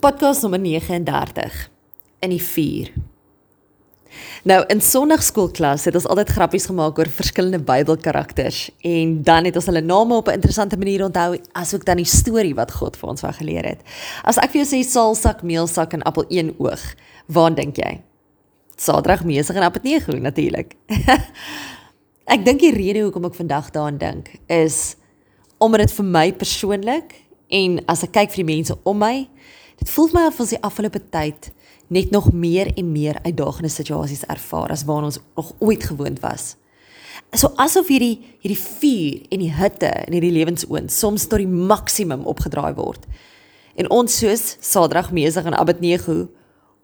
Podcast nommer 39 in die 4. Nou in sonnaarskoolklas het ons altyd grappies gemaak oor verskillende Bybelkarakters en dan het ons hulle name op 'n interessante manier onthou asook dan die storie wat God vir ons wou geleer het. As ek vir jou sê saalsak, meelsak en appel een oog, waar dink jy? Saterdag meesig en appel 9 natuurlik. ek dink die rede hoekom ek vandag daaraan dink is omdat dit vir my persoonlik en as ek kyk vir die mense om my Dit voel my of ons die afgelope tyd net nog meer en meer uitdagende situasies ervaar as waarna ons nog ooit gewoond was. So asof hierdie hierdie vuur en die hitte in hierdie lewensoond soms tot die maksimum opgedraai word. En ons soos Sadrag Mesig en Abednego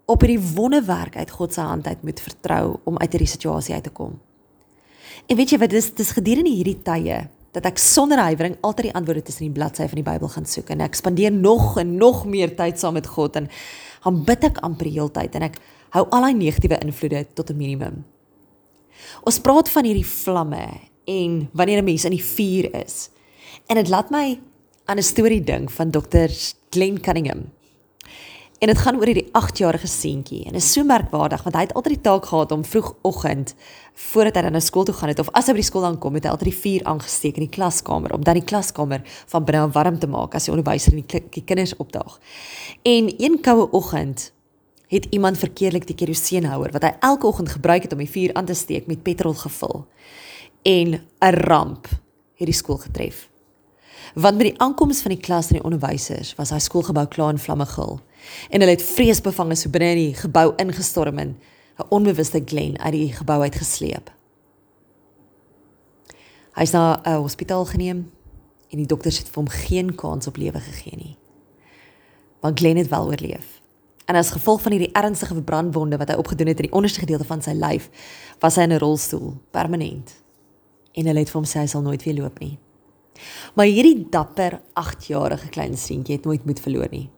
op hierdie wonderwerk uit God se hand uit moet vertrou om uit hierdie situasie uit te kom. En weet jy wat dis dis gedurende hierdie tye dat ek sonder huiwering altyd die antwoorde tussen die bladsye van die Bybel gaan soek en ek spandeer nog en nog meer tyd saam met God en dan bid ek amper die hele tyd en ek hou al daai negatiewe invloede tot 'n minimum. Ons praat van hierdie vlamme en wanneer 'n mens in die vuur is. En dit laat my aan 'n storie dink van Dr. Glenn Cunningham. En dit gaan oor hierdie 8-jarige seentjie en is so merkwaardig want hy het altyd die taak gehad om vroegoggend voordat hy dan na skool toe gaan het of as hy by die skool aankom het hy altyd die vuur aangesteek in die klaskamer om dan die klaskamer van binne warm te maak as die onderwyser en die, die kinders opdaag. En een koue oggend het iemand verkeerlik die keroseenhouer wat hy elke oggend gebruik het om die vuur aan te steek met petrol gevul. En 'n ramp het die skool getref. Want met die aankoms van die klas en die onderwysers was hy skoolgebou klaar in vlamme gehul en hulle het vreesbevange so binne in die gebou ingestorm en 'n onbewuste Glen uit die gebou uit gesleep. Hy's na 'n hospitaal geneem en die dokters het vir hom geen kans op lewe gegee nie. Maar Glen het wel oorleef. En as gevolg van hierdie ernstige brandwonde wat hy opgedoen het in die onderste gedeelte van sy lyf, was hy in 'n rolstoel permanent. En hulle het vir hom sê hy sal nooit weer loop nie. Maar hierdie dapper 8-jarige klein seentjie het nooit moed verloor nie.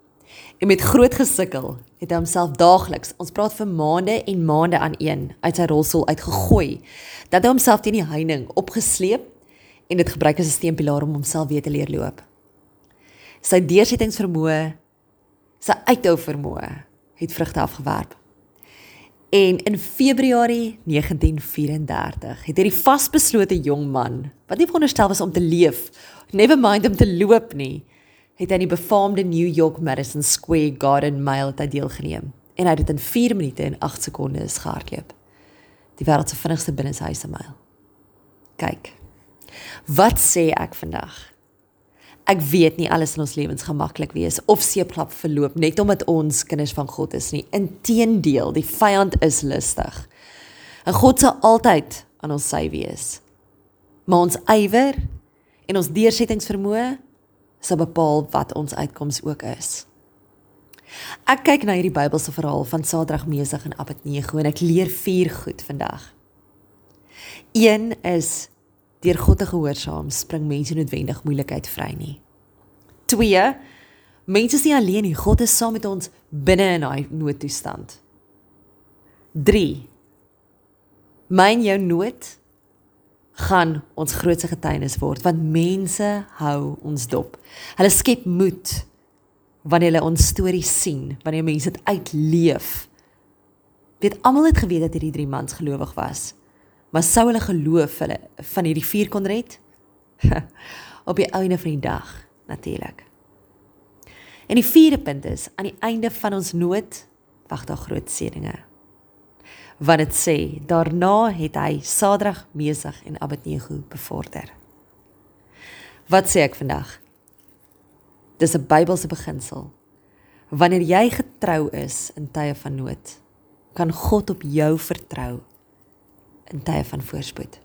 En met groot gesukkel het hy homself daagliks, ons praat vir maande en maande aan een, uit sy rolstoel uitgegooi. Dat hy homself teen die heining opgesleep en dit gebruik as 'n steunpilaar om homself weer te leer loop. Sy deursettingsvermoë, sy uithou vermoë het vrugte afgewerp. En in Februarie 1934 het hierdie vasbeslote jong man, wat nie veronderstel was om te leef, never mind om te loop nie, het aan die befaamde New York Madison Square Garden Mile deelgeneem en hy het dit in 4 minute en 8 sekondes gehardloop. Die wêreld se vinnigste binneshuise myl. Kyk. Wat sê ek vandag? Ek weet nie alles in ons lewens gemaklik wees of seeplap verloop net omdat ons kinders van God is nie. Inteendeel, die vyand is lustig. En God sal altyd aan ons sy wees. Maar ons ywer en ons deursettingsvermoë sal bepaal wat ons uitkoms ook is. Ek kyk na hierdie Bybelse verhaal van Sadrag, Mesig en Abednego en ek leer vier goed vandag. Een is deur God te gehoorsaam spring mense noodwendig moeilikheid vry nie. 2 Mense is nie alleen nie, God is saam met ons binne in daai noodtoestand. 3 Myn jou nood gaan ons grootste getuienis word want mense hou ons dop. Hulle skep moed wanneer hulle ons stories sien, wanneer mense dit uitleef. Weet almal het geweet dat hierdie drie mans gelowig was. Maar sou hulle geloof hulle van hierdie vier kon red? Op die einde van die dag, natuurlik. En die vierde punt is aan die einde van ons nood wag daar groot seëninge wat dit sê daarna het hy Sadrag, Mesig en Abednego bevorder. Wat sê ek vandag? Dis 'n Bybelse beginsel. Wanneer jy getrou is in tye van nood, kan God op jou vertrou in tye van voorspoed.